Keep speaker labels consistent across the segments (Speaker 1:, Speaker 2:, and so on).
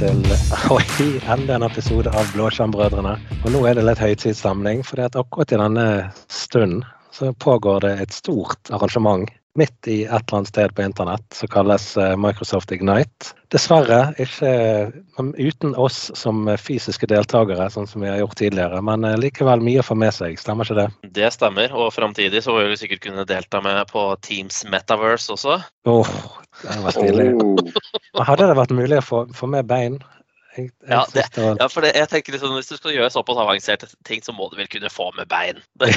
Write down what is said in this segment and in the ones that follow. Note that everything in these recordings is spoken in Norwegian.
Speaker 1: til oi, enda en episode av Blåskjermbrødrene. Og nå er det litt høytidsstemning, for akkurat i denne stunden så pågår det et stort arrangement midt i et eller annet sted på internett som kalles eh, Microsoft Ignite. Dessverre ikke uten oss som fysiske deltakere, sånn som vi har gjort tidligere. Men eh, likevel mye å få med seg, stemmer ikke det?
Speaker 2: Det stemmer, og framtidig så vil vi sikkert kunne delta med på Teams Metaverse også.
Speaker 1: Åh, oh, det hadde vært stilig. Oh. Hadde det vært mulig å få, få med bein?
Speaker 2: Jeg, jeg ja, det, var... ja, for det, jeg tenker liksom, Hvis du skal gjøre såpass avanserte ting, så må du vel kunne få med bein.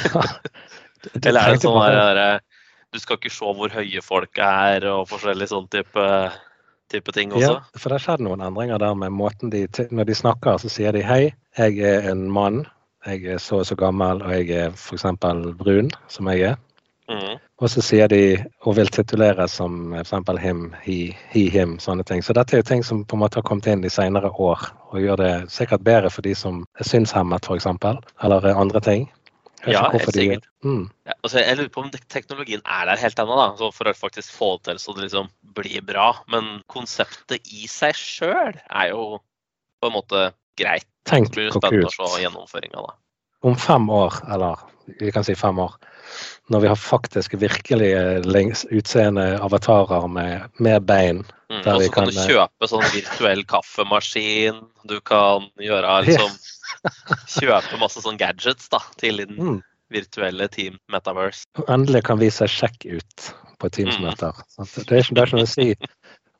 Speaker 2: Ja, det, Eller er det sånn bare... der du skal ikke se hvor høye folk er og forskjellig sånn type, type ting også?
Speaker 1: Ja, for det har skjedd noen endringer der med måten de Når de snakker, så sier de hei, jeg er en mann, jeg er så og så gammel, og jeg er f.eks. brun, som jeg er. Mm. Og så sier de og vil tituleres som f.eks. him, he, he, him, sånne ting. Så dette er jo ting som på en måte har kommet inn de senere år, og gjør det sikkert bedre for de som er synshemmet f.eks., eller andre ting.
Speaker 2: Ja, helt sikkert. Mm. Ja, altså, jeg lurer på om teknologien er der helt ennå, da, for å faktisk få det til så det liksom blir bra. Men konseptet i seg sjøl er jo på en måte greit.
Speaker 1: Tenk
Speaker 2: se gjennomføringa.
Speaker 1: Om fem år, eller vi kan si fem år, når vi har faktisk virkelig utseende avatarer med, med bein
Speaker 2: mm, Og så kan, kan, du eh, kjøpe sånn virtuell kaffemaskin, du kan gjøre liksom Kjøpe masse sånn gadgets da, til din mm. virtuelle Team Metaverse.
Speaker 1: Endelig kan vi se kjekk ut på Teams-møter. Mm. Det, det er ikke noe å si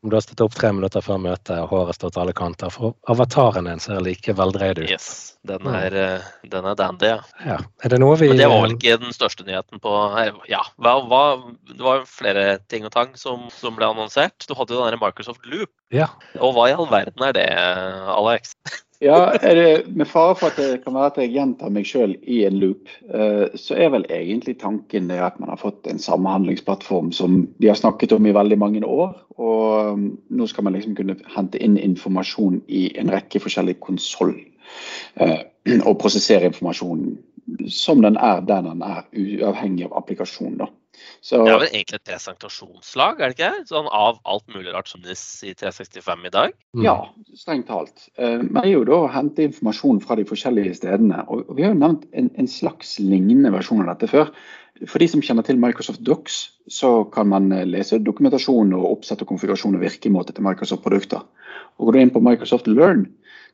Speaker 1: om du har stått opp tre minutter før møtet og håret står til alle kanter. For avataren din ser like veldreid ut.
Speaker 2: Yes, den er, mm. den er dandy, ja.
Speaker 1: ja. Er det noe vi
Speaker 2: Men det var vel ikke den største nyheten på Ja, hva, hva, det var flere ting og tang som, som ble annonsert. Du hadde jo den Microsoft Loop.
Speaker 1: Ja.
Speaker 2: Og hva i all verden er det, Alex?
Speaker 3: Ja, det, Med fare for at det kan være at jeg gjentar meg sjøl i en loop, eh, så er vel egentlig tanken det at man har fått en samhandlingsplattform som de har snakket om i veldig mange år. Og um, nå skal man liksom kunne hente inn informasjon i en rekke forskjellige konsoll. Eh, og prosessere informasjonen som den er der den er, uavhengig av applikasjon. da.
Speaker 2: Så, det er vel egentlig et presentasjonslag, er det ikke? Sånn av alt mulig rart som finnes i 365 i dag?
Speaker 3: Mm. Ja, strengt talt. Vi men det er jo da hente informasjon fra de forskjellige stedene. Og vi har jo nevnt en, en slags lignende versjon av dette før. For de som kjenner til Microsoft Docs, så kan man eh, lese dokumentasjon og oppsett og konfigurasjon og virkemåte til Microsoft-produkter. Og Går du inn på Microsoft Learn,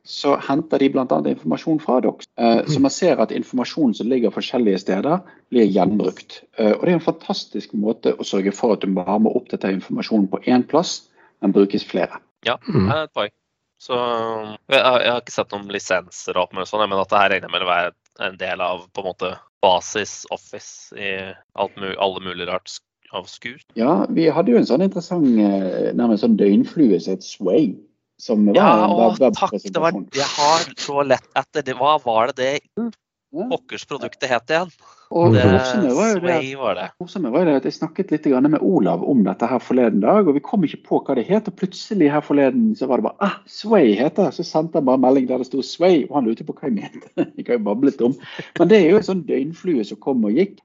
Speaker 3: så henter de bl.a. informasjon fra dere. Eh, så man ser at informasjonen som ligger forskjellige steder, blir gjenbrukt. Eh, og Det er en fantastisk måte å sørge for at du bare må dette informasjonen på én plass, men brukes flere.
Speaker 2: Ja, det er et poeng. Så jeg har, jeg har ikke sett noen lisenser opp med sånn, men at det her regner med å være en del av på en måte basis office i alt, alle mulige rart av skur.
Speaker 3: Ja, vi hadde jo en sånn interessant eh, nærmest sånn døgnflue som het Sway.
Speaker 2: Som var ja, å, takk. Det var, jeg har så lett etter det. Hva var det det pokkersproduktet het igjen?
Speaker 3: Og det, var jo det, var det. var det at jeg snakket litt med Olav om dette her forleden dag, og vi kom ikke på hva det het. Og plutselig her forleden så var det bare ah, Sway heter det. Så sendte han bare melding der det sto Sway, og han lurte på hva jeg mente. Jeg har jo bablet om. Men det er jo en sånn døgnflue som kom og gikk.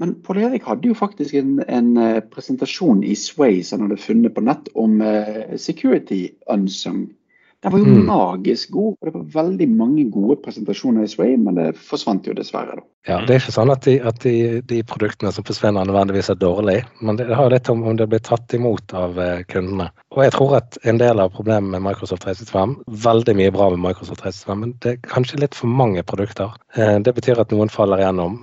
Speaker 3: Eh, men Pål Erik hadde jo faktisk en, en, eh, presentasjon i Sway som han hadde funnet på nett om uh, security unsung. Den var jo mm. magisk god. og Det var veldig mange gode presentasjoner i Sway, men det forsvant jo dessverre. da.
Speaker 1: Ja, Det er ikke sånn at de, at de, de produktene som forsvinner nødvendigvis er dårlige, men det har litt om om det blir tatt imot av uh, kundene. Og jeg tror at en del av problemet med Microsoft 365, veldig mye bra med Microsoft 365, men det er kanskje litt for mange produkter. Uh, det betyr at noen faller igjennom.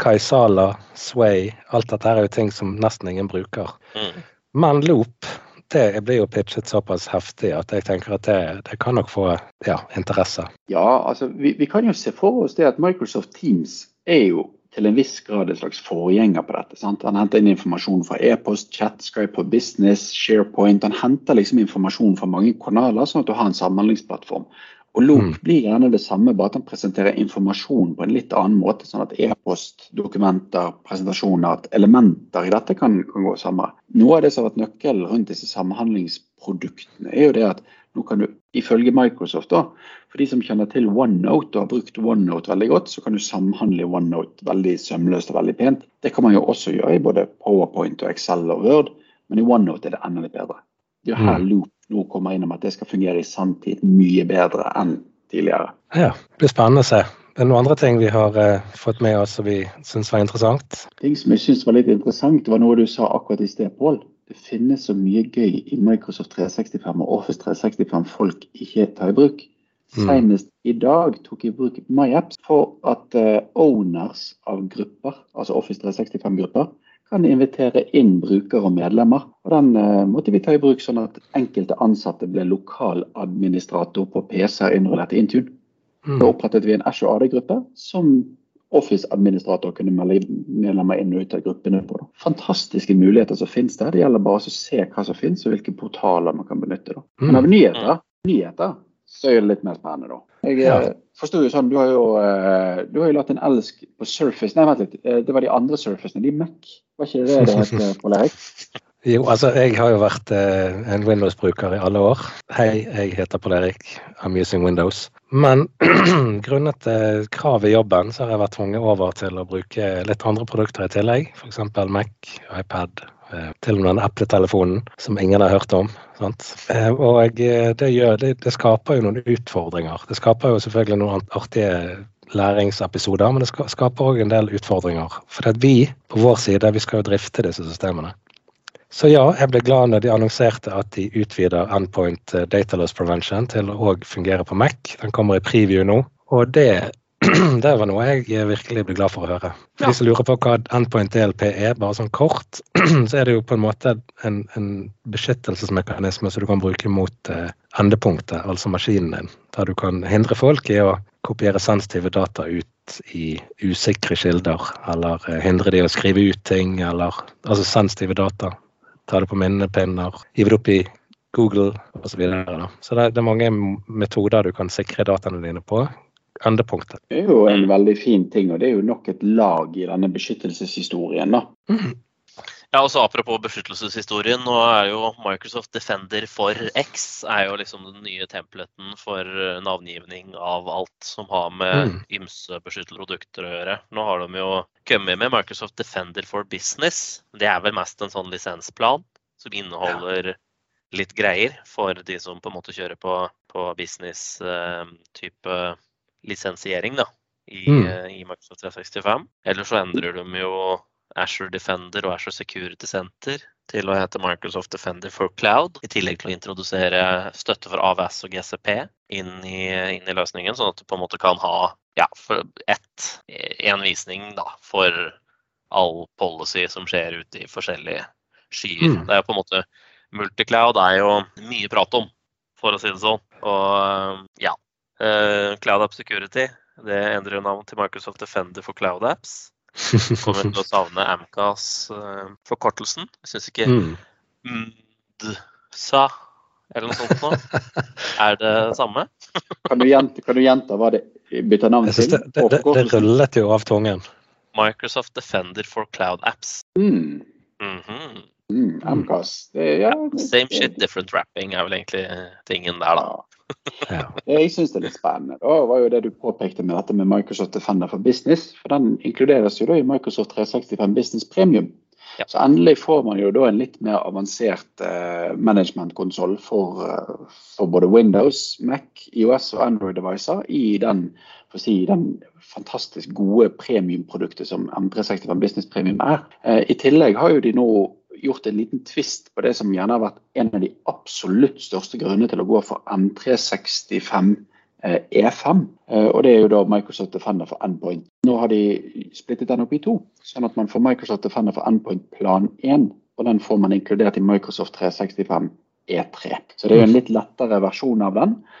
Speaker 1: Kaisala, Sway, alt dette er jo ting som nesten ingen bruker. Mm. Men Loop det blir jo pitchet såpass heftig at jeg tenker at det, det kan nok få ja, interesse.
Speaker 3: Ja, altså vi, vi, kan jo se for oss det at Microsoft Teams er jo til en viss grad en slags forgjenger på dette. sant? Han henter inn informasjon fra e-post, chat, Skype for business, SharePoint. Han henter liksom informasjon fra mange kanaler, sånn at du har en samhandlingsplattform. Og Loop mm. blir gjerne det samme, bare at han presenterer informasjon på en litt annen måte. Sånn at e-post, dokumenter, presentasjoner, at elementer i dette kan, kan, gå sammen. Noe av det som har vært nøkkelen rundt disse samhandlingsproduktene, er jo det at nå kan du, ifølge Microsoft, da, for de som kjenner til OneNote og har brukt OneNote veldig godt, så kan du samhandle OneNote veldig sømløst og veldig pent. Det kan man jo også gjøre i både PowerPoint og Excel og Word, men i OneNote er det enda litt bedre. Det er her mm. Loop nå kommer inn om at det skal fungere i sanntid mye bedre enn tidligere.
Speaker 1: Ja, det blir spennende å se. Det er noen andre ting vi har eh, fått med oss som vi syns var interessant?
Speaker 3: Ting som jeg syns var litt interessant, var noe du sa akkurat i sted, Pål. Det finnes så mye gøy i Microsoft 365 og Office 365 folk ikke tar i bruk. Mm. Senest i dag tok jeg i bruk MyApps for at uh, owners av grupper, altså Office 365-grupper, kan invitere inn brukere og medlemmer. Og Den eh, måtte vi ta i bruk sånn at enkelte ansatte ble lokaladministrator på PC-er innrullet i Intune. Mm. Da opprettet vi en Ashore AD-gruppe som Office-administrator kunne melde medlemmer inn og ut av gruppene på. Da. Fantastiske muligheter som finnes der. Det gjelder bare å se hva som finnes og hvilke portaler man kan benytte. Da. Men av mm. nyheter, nyheter så er det litt mer spennende, da. Jeg ja. forsto forstår jo sånn, Du har jo, uh, du har jo latt en elsk på Surface Nei, vent litt. Uh, det var de andre Surfacene. De Mac. Var ikke det det het, Pål Erik?
Speaker 1: Jo, altså jeg har jo vært eh, en Windows-bruker i alle år. Hei, jeg heter Pål Erik. I'm using Windows. Men grunnet eh, krav i jobben, så har jeg vært tvunget over til å bruke litt andre produkter i tillegg. F.eks. Mac, iPad, eh, til og med den Apple-telefonen som ingen har hørt om. Sant? Eh, og eh, det, gjør, det, det skaper jo noen utfordringer. Det skaper jo selvfølgelig noen artige læringsepisoder, men det skaper òg en del utfordringer. For vi på vår side vi skal jo drifte disse systemene. Så ja, jeg ble glad når de annonserte at de utvider Endpoint eh, Data Loss Prevention til å òg fungere på Mac. Den kommer i preview nå. Og det, det var noe jeg eh, virkelig ble glad for å høre. For ja. de som lurer på hva Endpoint DLP er, bare sånn kort, så er det jo på en måte en, en beskyttelsesmekanisme som du kan bruke mot eh, endepunktet, altså maskinen din. Der du kan hindre folk i å kopiere sensitive data ut i usikre kilder, eller hindre de å skrive ut ting, eller altså sensitive data ta det på minnepinner, hive det opp i Google osv. Så, videre, så det, det er mange metoder du kan sikre dataene dine på. Endepunktet.
Speaker 3: Det er jo en veldig fin ting, og det er jo nok et lag i denne beskyttelseshistorien. da. Mm.
Speaker 2: Ja, også Apropos beskyttelseshistorien. nå er jo Microsoft Defender for X er jo liksom den nye templeten for navngivning av alt som har med mm. ymse beskyttede produkter å gjøre. Nå har de jo kommet med Microsoft Defender for Business. Det er vel mest en sånn lisensplan som inneholder litt greier for de som på en måte kjører på, på business-type eh, lisensiering da, i, mm. Eh, i Microsoft 365. Eller så endrer de jo Azure Defender og Azure Security Center til å hete Microsoft Defender for Cloud, i tillegg til å introdusere støtte for AVS og GCP inn i, inn i løsningen, sånn at du på en måte kan ha ja, ett, en visning da, for all policy som skjer ute i forskjellige skyer. Mm. Det er på en måte Multicloud er jo mye prat om, for å si det sånn. Og ja. Uh, Cloud App Security det endrer jo navn til Microsoft Defender for Cloud Apps. Kommer til å savne Amcas-forkortelsen. Uh, jeg syns ikke mm. MDSA eller noe sånt nå er det samme.
Speaker 3: kan, du gjenta, kan, du gjenta, hva det bytter navn til?
Speaker 1: Det, det, det, det rullet jo av tungen.
Speaker 2: Microsoft Defender for Cloud Apps.
Speaker 3: Mm. Mm -hmm. Mm, Amcas. Ja,
Speaker 2: Same shit, different wrapping er vel egentlig tingen der, da. Ja.
Speaker 3: Jeg syns det er litt spennende. Det var jo det du påpekte med dette med Microsoft Defender for Business. For den inkluderes jo da i Microsoft 365 Business Premium. Ja. Så endelig får man jo da en litt mer avansert uh, managementkonsoll for, uh, for, både Windows, Mac, IOS og Android-devicer i den, si, den fantastisk gode premiumproduktet som M365 Business Premium er. Uh, I tillegg har jo de nå gjort en liten twist på det som gjerne har vært en av de absolutt største grunnene til å gå for M365 E5. Eh, og det er jo da Microsoft Defender for Endpoint. Nå har de splittet den opp i to, sånn at man får Microsoft Defender for Endpoint plan 1. Og den får man inkludert i Microsoft 365 E3. Så det er jo en litt lettere versjon av den eh,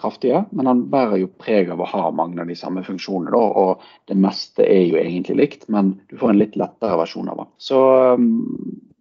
Speaker 3: kraftige, men han bærer jo preg av å ha mange av de samme funksjonene. Da, og det meste er jo egentlig likt, men du får en litt lettere versjon av den. Så um,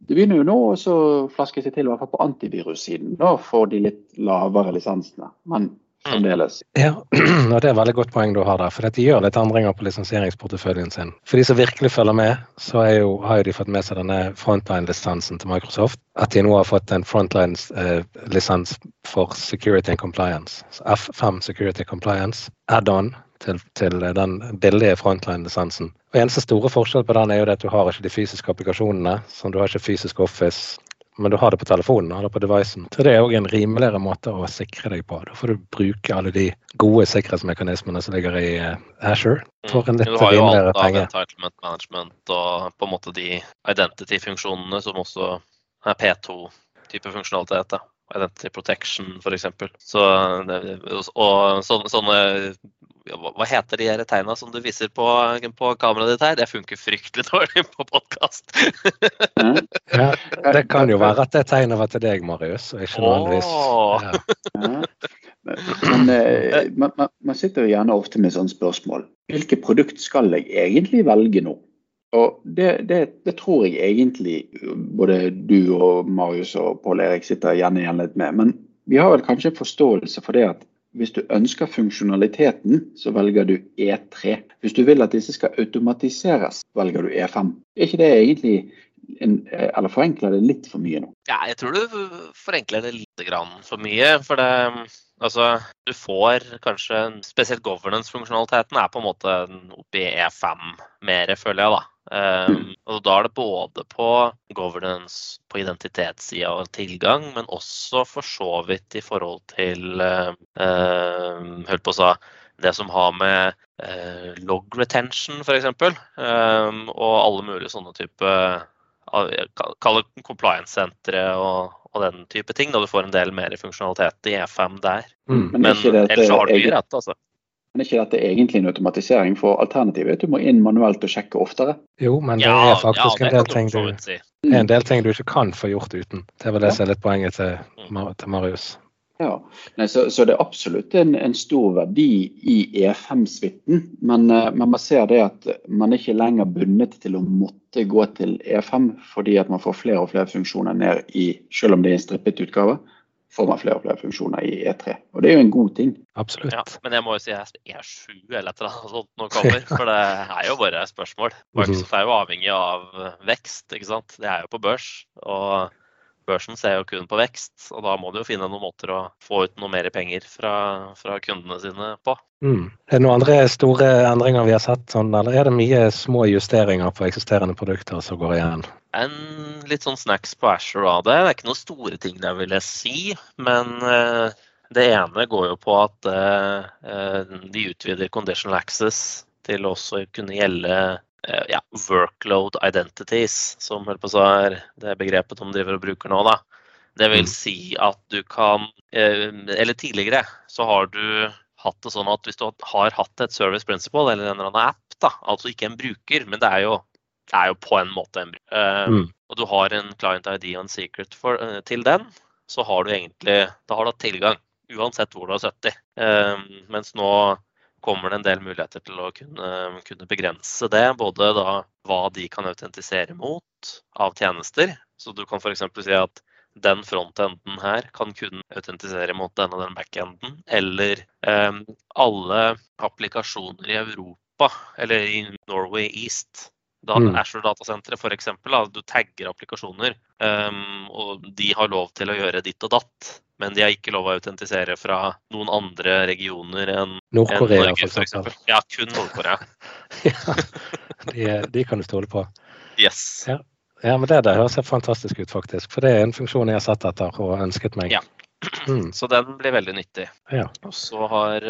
Speaker 3: det begynner jo nå å flaske seg til, i hvert fall på antivirussiden, da, for de litt lavere lisensene. Men fremdeles.
Speaker 1: Ja, og Det er et veldig godt poeng du har der. For de gjør litt endringer på lisensieringsporteføljen sin. For de som virkelig følger med, så jo, har jo de fått med seg denne frontline-lisensen til Microsoft. At de nå har fått en frontline-lisens eh, for security and compliance. F5 security compliance, add-on til, til, den billige frontline-lisensen. Og Eneste store forskjell på den er jo at du har ikke de fysiske applikasjonene. som Du har ikke fysisk Office men du har det på telefonen eller på devicen. Så det er òg en rimeligere måte å sikre deg på. Da får du bruke alle de gode sikkerhetsmekanismene som ligger i uh, Asher for en litt rimeligere penge. Du har jo alt av
Speaker 2: entitlement management og på en måte de identity-funksjonene som også er P2-type funksjonalitet. Identity protection, f.eks. Så, og sånne, sånne hva heter de her tegna som du viser på, på kameraet ditt her? Det funker fryktelig dårlig på podkast.
Speaker 1: ja, det kan jo være at det tegnet var til deg, Marius, og ikke nødvendigvis ja.
Speaker 3: Men eh, man, man, sitter jo gjerne ofte med sånne spørsmål. Hvilket produkt skal jeg egentlig velge nå? Og det, det, det, tror jeg egentlig både du og Marius og Pål Erik sitter gjerne igjen litt med. Men vi har vel kanskje en forståelse for det at hvis du ønsker funksjonaliteten, så velger du E3. Hvis du vil at disse skal automatiseres, velger du E5. Er ikke det egentlig en, eller forenkler det litt for mye nå?
Speaker 2: Ja, jeg tror du forenkler det litt for mye. For det, altså, du får kanskje Spesielt governance-funksjonaliteten er på en måte oppi E5 mer, føler jeg, da. Um, og da er det både på governance på identitetssida og tilgang, men også for så vidt i forhold til uh, uh, på å sa det som har med uh, log retention f.eks. Um, og alle mulige sånne type Kall det compliance-sentre og, og, den type ting. Da du får en del mer funksjonalitet i E5 der. Mm. Men, men ellers så har du mye rett, altså.
Speaker 3: Men er ikke dette egentlig en automatisering? For alternativet er at du må inn manuelt og sjekke oftere.
Speaker 1: Jo, men det er faktisk ja, det en, del ting du, en del ting du ikke kan få gjort uten. Det er vel det som er litt poenget til, mm. til Marius.
Speaker 3: Ja, Nei, så, så, det er absolutt en, en stor verdi i E5-suiten. Men, uh, men, man ser det at man er ikke lenger bundet til å måtte gå til E5 fordi at man får flere og flere funksjoner ned i, selv om det er en strippet utgave får man flere og flere funksjoner i E3. Og det er jo en god ting.
Speaker 1: Absolutt. Ja,
Speaker 2: men jeg må jo si E7 eller et eller annet sånt nå kommer, for det er jo bare spørsmål. Microsoft er jo avhengig av vekst, ikke sant. Det er jo på børs. og børsen ser jo kun på vekst, og da må du jo finne noen måter å få ut noe mer penger fra, fra kundene sine på.
Speaker 1: Mm. Er det noen andre store endringer vi har sett, sånn, eller er det mye små justeringer på eksisterende produkter som går igjen?
Speaker 2: En litt sånn snacks på Asher av det. Det er ikke noen store ting jeg vil jeg si. Men uh, det ene går jo på at uh, de utvider conditional access til også å kunne gjelde Eh, ja, workload identities, som er det begrepet de driver og bruker nå. Da. Det vil mm. si at du kan eh, Eller tidligere så har du hatt det sånn at hvis du har hatt et service principle eller en eller annen app, da, altså ikke en bruker, men det er jo, det er jo på en måte en bruker, eh, mm. og du har en client ID og en secret for, til den, så har du egentlig da har du hatt tilgang. Uansett hvor du har 70. mens nå kommer det en del muligheter til å kunne, kunne begrense det. Både da hva de kan autentisere mot av tjenester. Så du kan f.eks. si at den frontenden her kan kun autentisere mot den og den backenden. Eller eh, alle applikasjoner i Europa, eller i Norway East. Da mm. Azure Datasenteret f.eks. Du tagger applikasjoner, um, og de har lov til å gjøre ditt og datt. Men de har ikke lov å autentisere fra noen andre regioner enn
Speaker 1: Nord-Korea, en f.eks.
Speaker 2: Ja, kun Nord-Korea.
Speaker 1: ja, de, de, kan du stole på.
Speaker 2: Yes.
Speaker 1: Ja. ja men det der høres fantastisk ut, faktisk. For det er en funksjon jeg har sett etter og ønsket meg.
Speaker 2: Ja. Mm. Så den blir veldig nyttig.
Speaker 1: Ja.
Speaker 2: Og så har,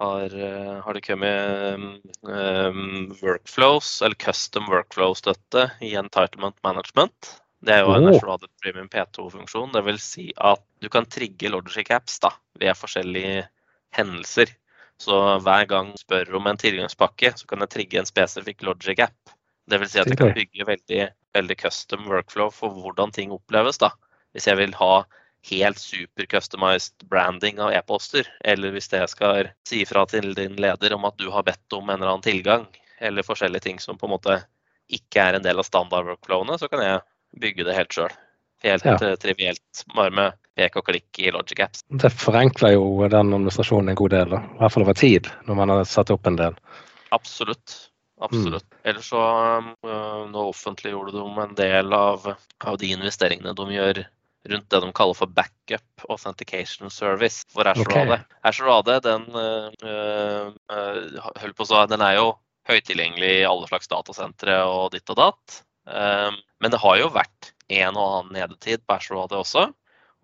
Speaker 2: har, har, det kommet um, workflows, eller custom workflow-støtte i entitlement management. Det er jo en oh. Premium P2-funksjon. Det vil si at du kan trigge Logic Apps da, ved forskjellige hendelser. Så hver gang du spør om en tilgangspakke, så kan jeg trigge en spesifikk Logic App. Det vil si at jeg kan bygge veldig, veldig custom workflow for hvordan ting oppleves. da. Hvis jeg vil ha helt super customized branding av e-poster, eller hvis det skal si ifra til din leder om at du har bedt om en eller annen tilgang, eller forskjellige ting som på en måte ikke er en del av standard-workflowene, så kan jeg bygge det helt sjøl. Helt ja. Eh, trivielt, bare med pek og klikk i Logic Apps.
Speaker 1: Det forenkler jo den administrasjonen en god del, da. i hvert fall over tid, når man har satt opp en del.
Speaker 2: Absolutt. Absolutt. Mm. Ellers så øh, Nå offentliggjorde de en del av, av, de investeringene de gjør rundt det de kaller for backup authentication service for Azure okay. AD. Azure AD den, øh, øh, på så, den er jo høytilgjengelig i alle slags datasentre og ditt og datt. Um, men det har jo vært en og annen nedetid på Ashore AD også.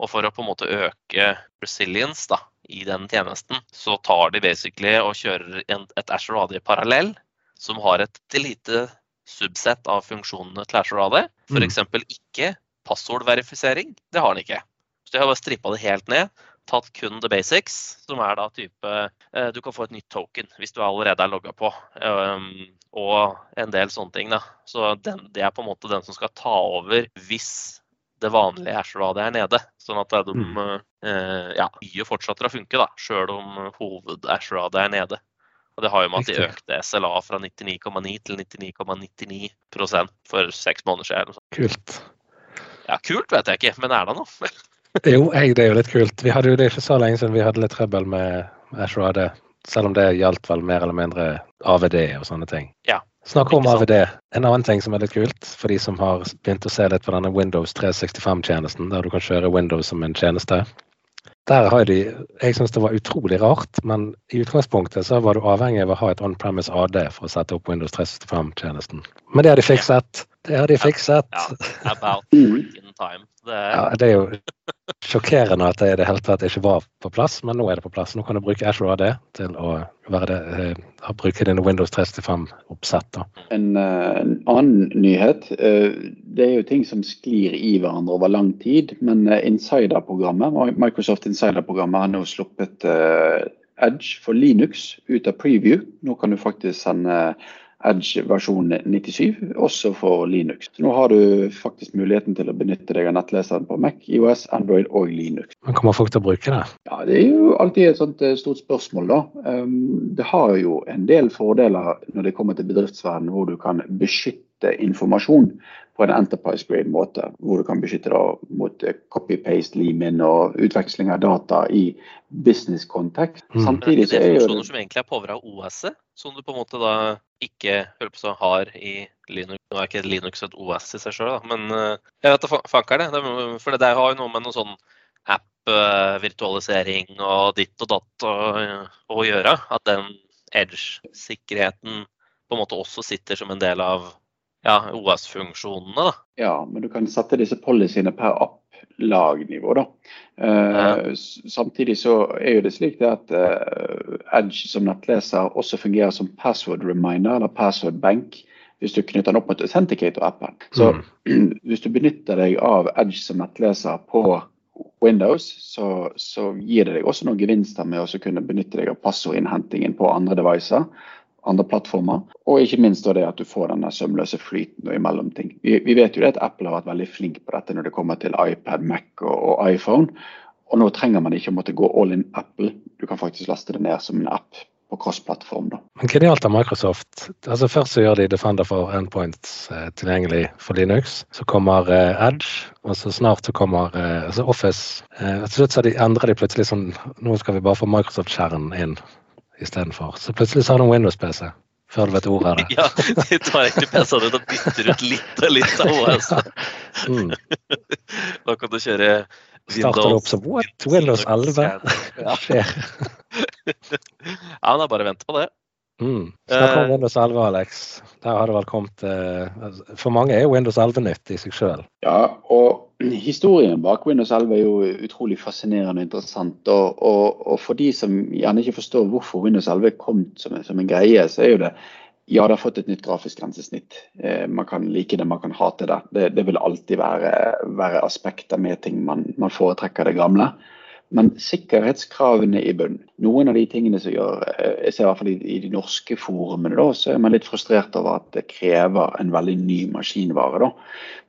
Speaker 2: Og for å på en måte øke resilience da, i den tjenesten, så tar de basically og kjører en, et Ashore AD parallell, som har et lite subsett av funksjonene til Ashore AD. F.eks. Mm. ikke passordverifisering. Det har den ikke. Så de har bare strippa det helt ned tatt kun the basics, som er da type eh, Du kan få et nytt token hvis du allerede er logga på. Um, og en del sånne ting. da. Så den, det er på en måte den som skal ta over hvis det vanlige Ashradet er nede. Sånn at de mm. eh, ja, mye fortsetter å funke, da, sjøl om hoved-Ashradet er nede. Og det har jo med at de økte SLA fra 99,9 til 99,99 ,99 for seks måneder siden.
Speaker 1: Kult.
Speaker 2: Ja, kult vet jeg ikke, men er det noe?
Speaker 1: jo, jeg, det er jo litt kult. Vi hadde jo det ikke så lenge siden vi hadde litt trøbbel med Ashore AD. Selv om det gjaldt vel mer eller mindre AVD og sånne ting.
Speaker 2: Ja.
Speaker 1: Snakk om AVD. En annen ting som er litt kult for de som har begynt å se litt på denne Windows 365-tjenesten, der du kan kjøre Windows som en tjeneste. Der har de Jeg syns det var utrolig rart, men i utgangspunktet så var du avhengig av å ha et on-premise AD for å sette opp Windows 365-tjenesten. Men det har de fikset. Det har de fikset. Ja.
Speaker 2: About freaking time.
Speaker 1: Det er... Ja, det er jo sjokkerende at det i det hele tatt ikke var på plass, men nå er det på plass. Nå kan du bruke Ashore AD til å det, å bruke dine Windows 365-oppsett.
Speaker 3: En, uh, en, annen nyhet. Uh, det er jo ting som sklir i hverandre over lang tid, men Insider-programmet, Microsoft Insider-programmet har nå sluppet Edge for Linux ut av preview. Nå kan du faktisk sende Edge versjon 97, også for Linux. Så nå har du faktisk muligheten til å benytte deg av nettleseren på Mac, IOS, Android og Linux.
Speaker 1: Men Kommer folk til å bruke det?
Speaker 3: Ja, Det er jo alltid et sånt eh, stort spørsmål. da. Um, det har jo en del fordeler når det kommer til bedriftsverden, hvor du kan beskytte informasjon på en enterprise grade måte, hvor du kan beskytte det mot eh, copy-paste, lim-in og utveksling av data i business-kontekst.
Speaker 2: Mm. Samtidig så er jo det som egentlig er påvra av OS-et, som du på en måte da ikke så, har i Linux. Nå er ikke Linux et OS i seg sjøl, men uh, jeg vet da fanker det. For det har jo noe med noe sånn app-virtualisering og ditt og datt å gjøre. At den edge-sikkerheten på en måte også sitter som en del av ja, OS-funksjonene. da.
Speaker 3: Ja, men du kan sette disse policyene per app-lagnivå. da. Uh. Samtidig så er jo det slik det at uh, Edge som nettleser også fungerer som password reminder eller password bank hvis du knytter den opp mot Authenticator-appen. Så mm. hvis du benytter deg av Edge som nettleser på Windows, så, så, gir det deg også noen gevinster med å kunne benytte deg av passordinnhentingen på andre devicer andre plattformer. Og ikke minst det at du får denne sømløse flyten imellom ting. Vi, vi, vet jo det at Apple har vært veldig flink på dette når det kommer til iPad, Mac og, og iPhone. Og nå trenger man ikke å måtte gå all in Apple. Du kan faktisk laste det ned som en app på cross-plattform.
Speaker 1: Men Genialt av Microsoft? Altså Først så gjør de Defender for Endpoints eh, tilgjengelig for Linux. Så kommer eh, Edge, og så snart så kommer eh, altså Office. Eh, til slutt så endrer de plutselig sånn Nå skal vi bare få Microsoft-skjermen inn istedenfor. Så plutselig så har du en Windows-PC. Før du vet ordet av det.
Speaker 2: ja, de tar egentlig PC-en ut og bytter ut litt og litt av OS. mm. Da kan du kjøre
Speaker 1: Windows Starter det opp som what? Windows 11?
Speaker 2: Ja, skjer. ja, men er bare vent på det.
Speaker 1: Mm. Snakk om Windows 11, Alex. Der har det vel kommet uh, For mange er jo Windows 11 nytt i seg sjøl.
Speaker 3: Ja, og historien bak Windows 11 er jo utrolig fascinerende og interessant. Og, og, og, for de som gjerne ikke forstår hvorfor Windows 11 kom som, som en greie, så er jo det ja, det har fått et nytt grafisk grensesnitt. Eh, man kan like det, man kan hate det. Det, det vil alltid være, være aspekter med ting man, man foretrekker det gamle. Men sikkerhetskravene i bunnen. Noen av de tingene som gjør eh, Jeg ser i hvert fall i, de norske forumene, da, så er man litt frustrert over at det krever en veldig ny maskinvare. da.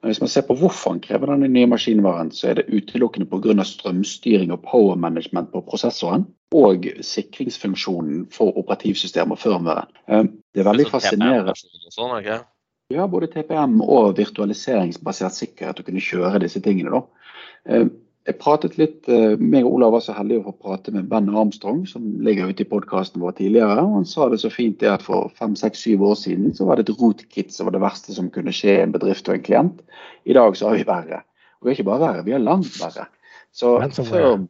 Speaker 3: Men hvis man ser på hvorfor man krever denne nye maskinvaren, så er det utelukkende pga. strømstyring og power management på prosessoren. Og sikringsfunksjonen for operativsystemet og firmwaren. Eh, det er veldig fascinerende.
Speaker 2: Sånn, okay?
Speaker 3: Ja, både TPM og virtualiseringsbasert sikkerhet å kunne kjøre disse tingene. da. Jeg pratet litt, eh, meg og Olav var så heldige å få prate med Ben Armstrong, som ligger ute i podkasten vår tidligere. og Han sa det så fint det at for fem, seks, syv år siden så var det et rootkit som var det verste som kunne skje en bedrift og en klient. I dag så har vi verre. Og vi er ikke bare verre, vi er langt verre. Så firm,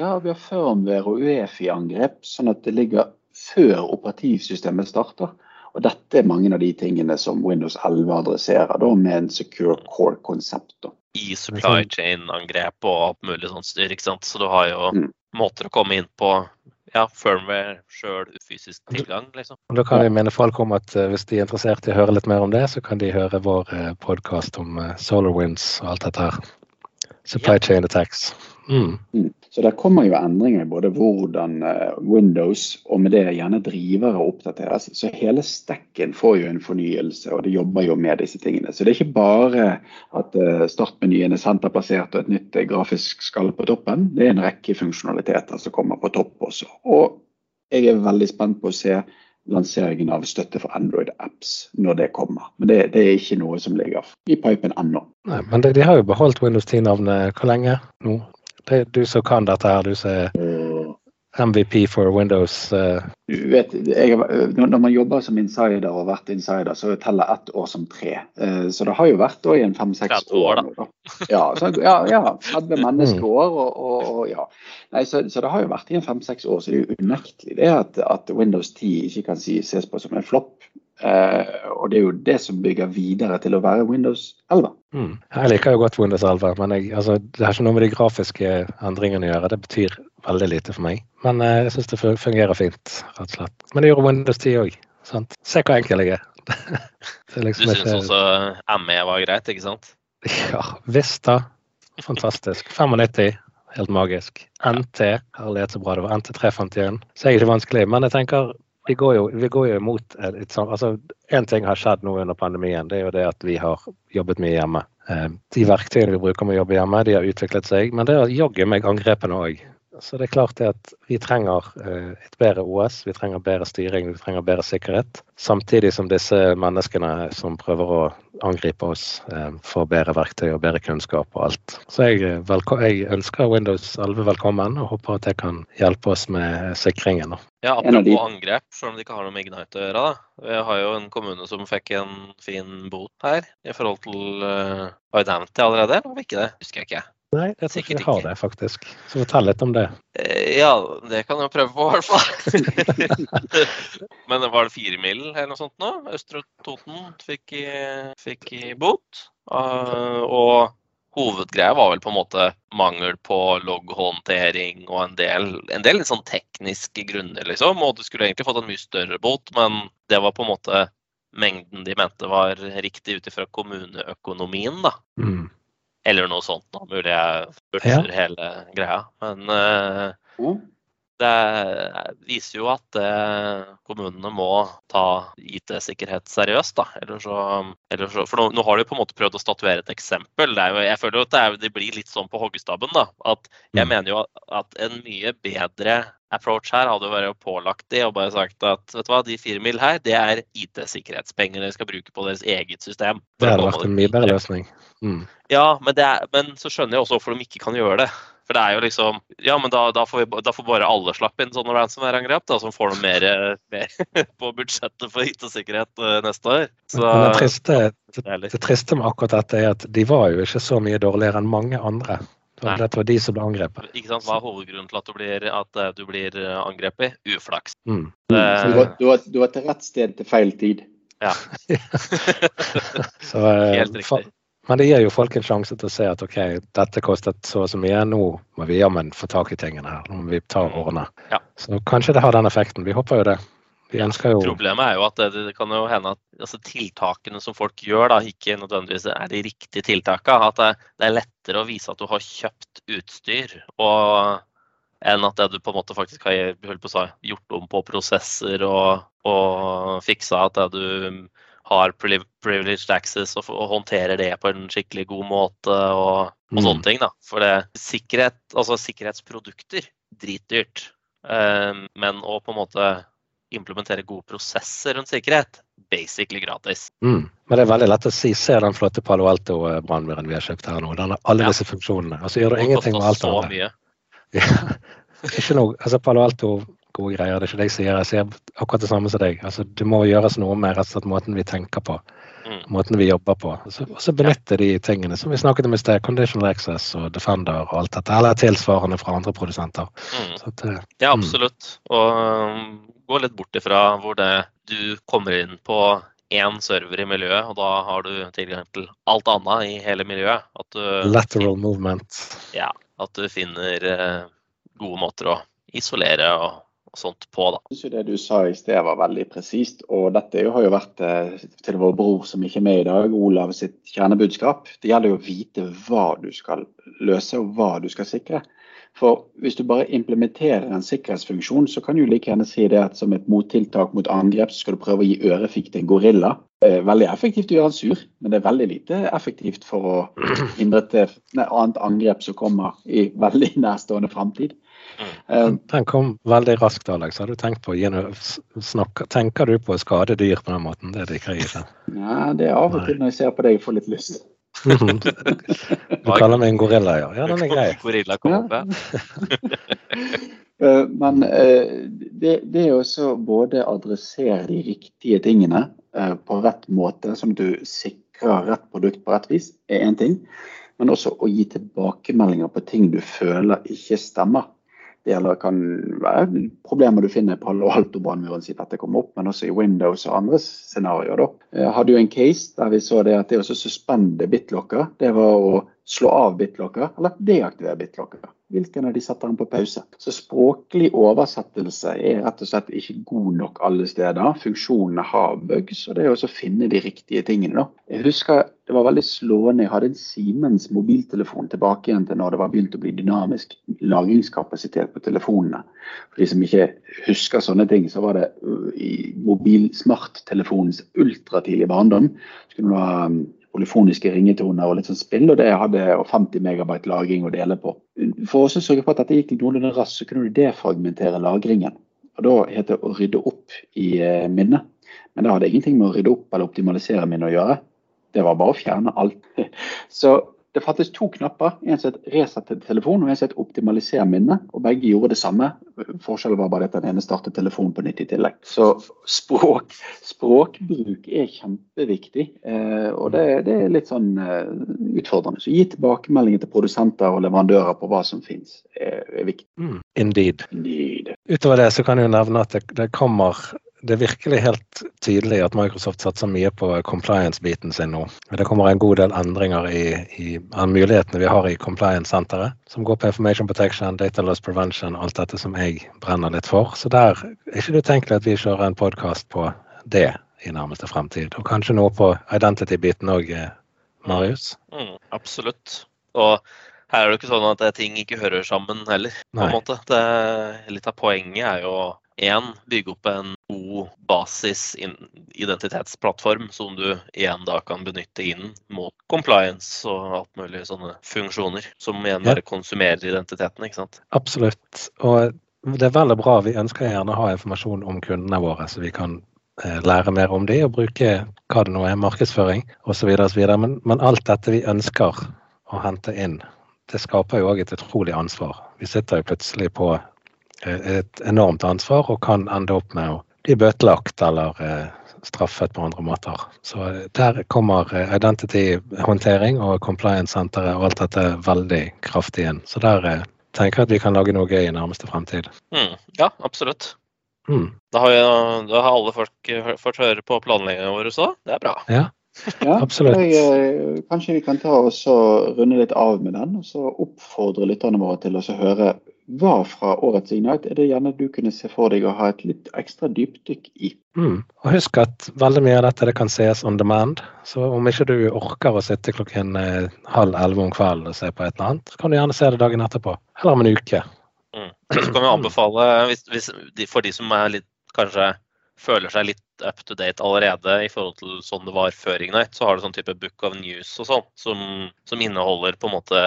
Speaker 3: ja, vi har firmware og UEFI-angrep, sånn at det ligger før operativsystemet starter. Og dette er mange av de tingene som Windows 11 adresserer da, med en secure core-konsept.
Speaker 2: I supply chain-angrep og alt mulig sånt styr. ikke sant? Så du har jo mm. måter å komme inn på ja, firmware sjøl, fysisk tilgang, liksom.
Speaker 1: Da kan jeg mene folk om at uh, hvis de er interessert i å høre litt mer om det, så kan de høre vår uh, eh, podkast om uh, SolarWinds og alt dette her. Supply ja. chain attacks. Mm.
Speaker 3: Mm. Så det kommer jo endringer i både hvordan uh, Windows og med det gjerne drivere oppdateres. Så hele stekken får jo en fornyelse, og det jobber jo med disse tingene. Så det er ikke bare at uh, startmenyen er senterplassert og et nytt uh, grafisk skall på toppen. Det er en rekke funksjonaliteter som kommer på topp også. Og jeg er veldig spent på å se lanseringen av støtte for Android-apps når det kommer. Men det, det, er ikke noe som ligger i pipen ennå.
Speaker 1: Nei, Men de, de har jo beholdt Windows 10-navnet hvor lenge nå? Det du som kan dette her, du som er MVP for Windows. Uh.
Speaker 3: Du vet, jeg, når man jobber som insider og har vært insider, så teller ett år som tre. Uh, så det har jo vært da, i en fem-seks år. da. Ja, så, ja, ja 30 menneskeår og, og, og ja. Nei, så, så, det har jo vært i en fem-seks år, så det er jo unektelig det at, at Windows 10 ikke kan si, ses på som en flopp. Uh, og det er jo det som bygger videre til å være Windows 11.
Speaker 1: Mm. Jeg liker jo godt Windows 11, men jeg, altså, det har ikke noe med de grafiske endringene å gjøre. Det betyr veldig lite for meg. Men uh, jeg syns det fungerer fint, rett og slett. Men det gjorde Windows 10 òg. Se hvor enkel jeg er.
Speaker 2: er liksom du syns ikke... også ME var greit, ikke sant?
Speaker 1: Ja, Vista. Fantastisk. 95. Helt magisk. NT. Herlighet så bra det var. NT351. Så er ikke vanskelig. Men jeg tenker vi går jo, vi går jo imot et sånt altså En ting har skjedd nå under pandemien. Det er jo det at vi har jobbet mye hjemme. Eh, de verktøyene vi bruker med å jobbe hjemme, de har utviklet seg. Men det er jaggu meg angrepene òg. Så det er klart det at vi trenger eh, et bedre OS, vi trenger bedre styring, vi trenger bedre sikkerhet. Samtidig som disse menneskene som prøver å angripe oss, eh, får bedre verktøy og bedre kunnskap og alt. Så jeg, eh, jeg ønsker Windows 11 velkommen og håper at det kan hjelpe oss med sikringen.
Speaker 2: Ja, Apropos angrep, selv om de ikke har noe med Ignite å gjøre. da. Vi har jo en kommune som fikk en fin bot her i forhold til uh, Identity allerede, eller var det ikke det? Husker jeg ikke.
Speaker 1: Nei, jeg tror ikke vi har det, faktisk. Så fortell litt om det.
Speaker 2: Eh, ja, det kan jeg prøve på, i hvert fall. Men var det fire mil eller noe sånt nå? Østre Toten fikk, fikk i bot. Uh, og hovedgreia var vel på en måte mangel på logghåndtering og en del, en del sånn tekniske grunner, liksom. Og du skulle egentlig fått en mye større bot, men det var på en måte mengden de mente var riktig ut ifra kommuneøkonomien, da. Mm. Eller noe sånt. Da. Mulig jeg butcher ja. hele greia. Men uh, det viser jo at uh, kommunene må ta IT-sikkerhet seriøst. Da. Eller så, eller så, for nå, nå, har de på en måte prøvd å statuere et eksempel. Jo, jeg føler jo at det, er, det, blir litt sånn på hoggestabben. Da. At jeg mm. mener jo at en mye bedre approach her hadde jo vært pålagt de og bare sagt at vet du hva, de fire mil her, det er IT-sikkerhetspenger dere skal bruke på deres eget system.
Speaker 1: Det hadde vært en mye bedre løsning. Mm.
Speaker 2: Ja, men, er, men, så skjønner jeg også hvorfor de ikke kan gjøre det. For det er jo liksom Ja, men da, da, får, vi, da får, bare alle slappe inn sånne ransomware-angrep, da, som får noe mer, mer på budsjettet for IT-sikkerhet uh, neste år. Så,
Speaker 1: men det triste, det, det triste med akkurat dette er at de var jo ikke så mye dårligere enn mange andre. Nei. Dette var de som ble angrepet.
Speaker 2: Ikke sant? Hva er hovedgrunnen til at du blir, at eh, du blir eh, angrepet? Uflaks.
Speaker 3: Mm. Det... Du, var, du, var, du, var, til rett sted til feil tid.
Speaker 2: Ja.
Speaker 1: så, Helt riktig. Men det gir jo folk en sjanse til å se at OK, dette kostet så og så mye, nå må vi jammen få tak i tingene her. Nå må vi ta mm. årene. Ja. Så kanskje det har den effekten. Vi håper jo det. Jo
Speaker 2: Problemet er jo at det, det kan jo hende at altså, tiltakene som folk gjør, da, ikke nødvendigvis er de riktige tiltakene. At det, det, er lettere å vise at du har kjøpt utstyr og, enn at det du på en måte faktisk har gjort om på prosesser og, og fiksa at det du har privileged access og, og, håndterer det på en skikkelig god måte og, og mm. sånne ting. da. For det, sikkerhet, altså sikkerhetsprodukter, dritdyrt. Um, men å på en måte implementere gode prosesser rundt sikkerhet, basically gratis.
Speaker 1: Mm. Men det er veldig lett å si se den flotte Palo Alto-brannmuren vi har kjøpt her nå. Den har alle ja. disse funksjonene. Og så gjør du ingenting med alt det andre. Ja. Ikke noe, altså Palo Alto gode greier. Det er ikke det jeg sier. Jeg sier akkurat det samme som deg. Altså, det må gjøres noe med rett og slett måten vi tenker på. Mm. Måten vi jobber på. Og så benytte de tingene som vi snakket om i sted. Conditional access og Defender og alt dette. Eller tilsvarende fra andre produsenter.
Speaker 2: Mm. Det, ja, mm. absolutt. Og gå litt bort ifra hvor det, du kommer inn på én server i miljøet, og da har du tilgang til alt annet i hele miljøet.
Speaker 1: Du, Lateral movement.
Speaker 2: Ja. At du finner eh, gode måter å isolere og sånt på. Da.
Speaker 3: Jeg synes det du sa i sted var veldig presist. Og dette har jo vært eh, til vår bror som ikke er med i dag, Olav sitt kjernebudskap. Det gjelder jo å vite hva du skal løse og hva du skal sikre. For hvis du bare implementerer en sikkerhetsfunksjon, så kan du like gjerne si det at som et mottiltak mot angrep, så skal du prøve å gi ørefik til en gorilla. Veldig effektivt å gjøre han sur, men det er veldig lite effektivt for å hindre et annet angrep som kommer i veldig nærstående framtid.
Speaker 1: Mm. Den kom veldig raskt, Alex. Har du tenkt på snakke, Tenker du på å skade dyr på den måten? Det liker jeg ikke.
Speaker 3: Nei, det er av og til når jeg ser på deg jeg får litt lyst.
Speaker 1: du kaller meg en gorilla, ja. Ja, den er grei.
Speaker 2: Gorilla
Speaker 3: eh, Men eh, det, det er også både adressere de riktige tingene eh, på rett måte, som du sikrer rett produkt på rett vis, er én ting. Men også å gi tilbakemeldinger på ting du føler ikke stemmer. Det gjelder, kan være problemer du finner på Palo Alto-brannmuren siden dette kom opp, men også i Windows og andre scenarioer. Jeg eh, hadde jo en case der vi så det at det å suspende bitlocker, det var å slå av bitlocker eller deaktivere bitlocker. Hvilken av de setter den på pause? Så språklig oversettelse er rett og slett ikke god nok alle steder. Funksjonene har bugs, og det er også å finne de riktige tingene. Da. Jeg husker det var veldig slående. Jeg hadde en Siemens mobiltelefon tilbake igjen til når det var begynt å bli dynamisk lagringskapasitet på telefonene. For de som ikke husker sånne ting, så var det uh, i mobilsmarttelefonens ultratidlige barndom. Skulle du ha polyfoniske ringetoner og litt sånn spill, og det hadde 50 megabyte lagring å dele på. For å sørge for at dette gikk noenlunde raskt, så kunne du defragmentere lagringen. Og Da heter det å rydde opp i eh, minnet. Men det hadde ingenting med å rydde opp eller optimalisere minnet å gjøre. Det var bare å fjerne alt. Så det fattes to knapper. En som het til telefon og en som het optimalisere minne. Og begge gjorde det samme. Forskjellen var bare at den ene startet telefonen på nytt i tillegg. Så språk, språkbruk er kjempeviktig. Eh, og det, det, er litt sånn eh, utfordrende. Så gi tilbakemeldinger til produsenter og leverandører på hva som finnes, er, er viktig.
Speaker 1: Mm. Indeed.
Speaker 3: Indeed.
Speaker 1: Utover det så kan jeg jo nevne at det, det kommer det er virkelig helt tydelig at Microsoft satser mye på compliance-biten sin nå. Det kommer en god del endringer i, i mulighetene vi har i compliance-senteret, som går på information protection, data loss prevention, alt dette som jeg brenner litt for. Så der er ikke det utenkelig at vi kjører en podkast på det i nærmeste fremtid. Og kanskje noe på identity-biten òg, Marius?
Speaker 2: Mm, absolutt. Og her er det ikke sånn at ting ikke hører sammen heller. på en måte. Det, litt av poenget er jo én, bygge opp en god basis-identitetsplattform som du igjen da kan benytte inn mot compliance og alt mulig sånne funksjoner. Som igjen bare konsumerer identiteten, ikke sant.
Speaker 1: Absolutt. Og det er veldig bra. Vi ønsker gjerne å ha informasjon om kundene våre, så vi kan eh, lære mer om de og bruke hva det nå er, markedsføring osv. Men, men alt dette vi ønsker å hente inn, det skaper jo òg et utrolig ansvar. Vi sitter jo plutselig på et enormt ansvar og kan ende opp med å bli bøtelagt eller eh, straffet på andre måter. Så eh, der kommer eh, identity-håndtering og compliance-senteret og alt dette veldig kraftig inn. Så der tenker jeg at vi kan lage noe gøy i nærmeste fremtid.
Speaker 2: Mm, ja, absolutt. Mm. Da, har jeg, da, har alle folk fått høre på planleggingen vår også. Det er bra.
Speaker 1: Ja, ja, absolutt.
Speaker 3: Jeg, kanskje vi kan ta oss og runde litt av med den, og så oppfordre lytterne våre til å høre hva fra årets Ignite er det gjerne du kunne se for deg å ha et litt ekstra dypdykk i?
Speaker 1: Mm. Og Husk at veldig mye av dette det kan ses on demand. Så om ikke du orker å sitte klokken eh, halv elleve om kvelden og se på et eller annet, så kan du gjerne se det dagen etterpå. Eller om en uke.
Speaker 2: Mm. Så kan vi anbefale, hvis, hvis, for de som er litt, kanskje føler seg litt up to date allerede i forhold til sånn det var før Ignite, så har du sånn type book of news og sånn, som, som inneholder på en måte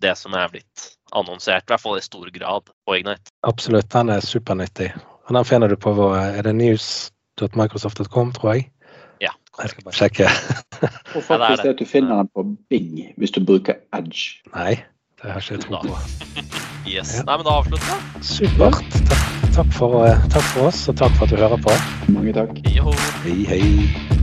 Speaker 2: det som er blitt annonsert, i hvert fall i stor grad på Ignite.
Speaker 1: Absolutt, den er supernyttig. Og den finner du på vår, er det news.microsoft.com, tror jeg.
Speaker 2: Ja.
Speaker 1: Jeg skal bare sjekke.
Speaker 3: og faktisk ja, det, det. at du finner den på Bing hvis du bruker Edge.
Speaker 1: Nei, det har ikke jeg tro på.
Speaker 2: yes. Ja. Nei, men da avslutter vi.
Speaker 1: Supert. Takk, takk, for, takk, for, oss, og takk for at du hører på.
Speaker 3: Mange takk.
Speaker 1: Hei, hei.